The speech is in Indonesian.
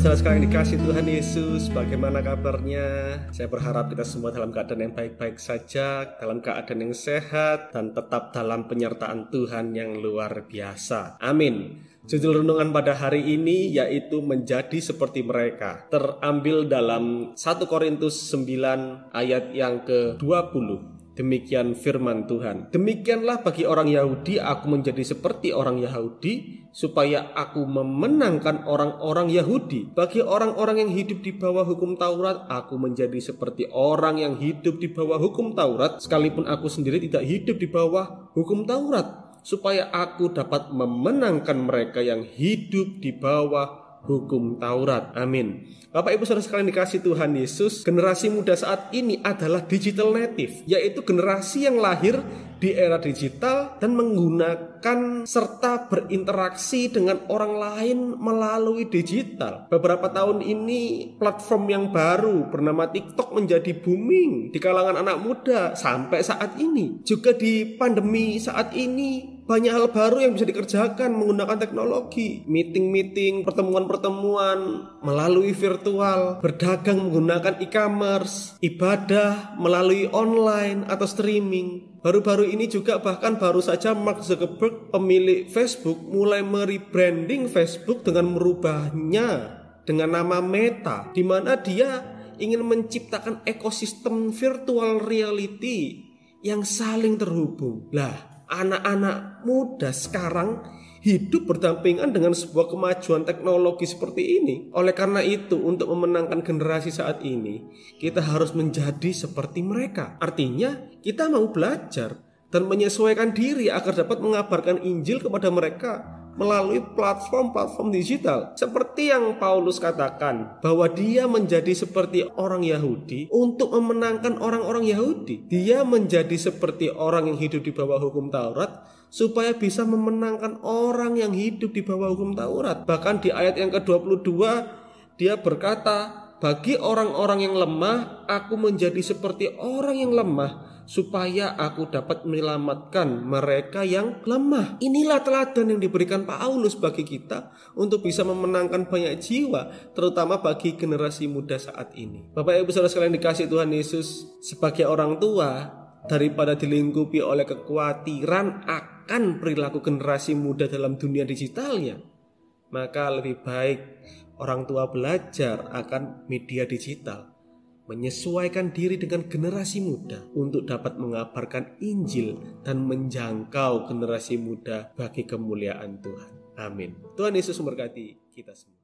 saudara sekalian dikasih Tuhan Yesus, bagaimana kabarnya? Saya berharap kita semua dalam keadaan yang baik-baik saja, dalam keadaan yang sehat, dan tetap dalam penyertaan Tuhan yang luar biasa. Amin. Judul renungan pada hari ini yaitu menjadi seperti mereka. Terambil dalam 1 Korintus 9 ayat yang ke-20. Demikian firman Tuhan. Demikianlah bagi orang Yahudi aku menjadi seperti orang Yahudi supaya aku memenangkan orang-orang Yahudi. Bagi orang-orang yang hidup di bawah hukum Taurat, aku menjadi seperti orang yang hidup di bawah hukum Taurat sekalipun aku sendiri tidak hidup di bawah hukum Taurat supaya aku dapat memenangkan mereka yang hidup di bawah hukum Taurat. Amin. Bapak Ibu Saudara sekalian dikasih Tuhan Yesus, generasi muda saat ini adalah digital native, yaitu generasi yang lahir di era digital dan menggunakan serta berinteraksi dengan orang lain melalui digital. Beberapa tahun ini platform yang baru bernama TikTok menjadi booming di kalangan anak muda sampai saat ini. Juga di pandemi saat ini banyak hal baru yang bisa dikerjakan menggunakan teknologi. Meeting-meeting, pertemuan-pertemuan melalui virtual, berdagang menggunakan e-commerce, ibadah melalui online atau streaming. Baru-baru ini juga bahkan baru saja Mark Zuckerberg pemilik Facebook mulai merebranding Facebook dengan merubahnya dengan nama Meta di mana dia ingin menciptakan ekosistem virtual reality yang saling terhubung. Lah, anak-anak muda sekarang hidup berdampingan dengan sebuah kemajuan teknologi seperti ini. Oleh karena itu, untuk memenangkan generasi saat ini, kita harus menjadi seperti mereka. Artinya, kita mau belajar dan menyesuaikan diri agar dapat mengabarkan Injil kepada mereka melalui platform-platform digital. Seperti yang Paulus katakan, bahwa dia menjadi seperti orang Yahudi untuk memenangkan orang-orang Yahudi. Dia menjadi seperti orang yang hidup di bawah hukum Taurat supaya bisa memenangkan orang yang hidup di bawah hukum Taurat. Bahkan di ayat yang ke-22 dia berkata, "Bagi orang-orang yang lemah, aku menjadi seperti orang yang lemah." Supaya aku dapat menyelamatkan mereka yang lemah. Inilah teladan yang diberikan Paulus bagi kita untuk bisa memenangkan banyak jiwa, terutama bagi generasi muda saat ini. Bapak Ibu Saudara sekalian dikasih Tuhan Yesus sebagai orang tua daripada dilingkupi oleh kekhawatiran akan perilaku generasi muda dalam dunia digitalnya, maka lebih baik orang tua belajar akan media digital menyesuaikan diri dengan generasi muda untuk dapat mengabarkan Injil dan menjangkau generasi muda bagi kemuliaan Tuhan. Amin. Tuhan Yesus memberkati kita semua.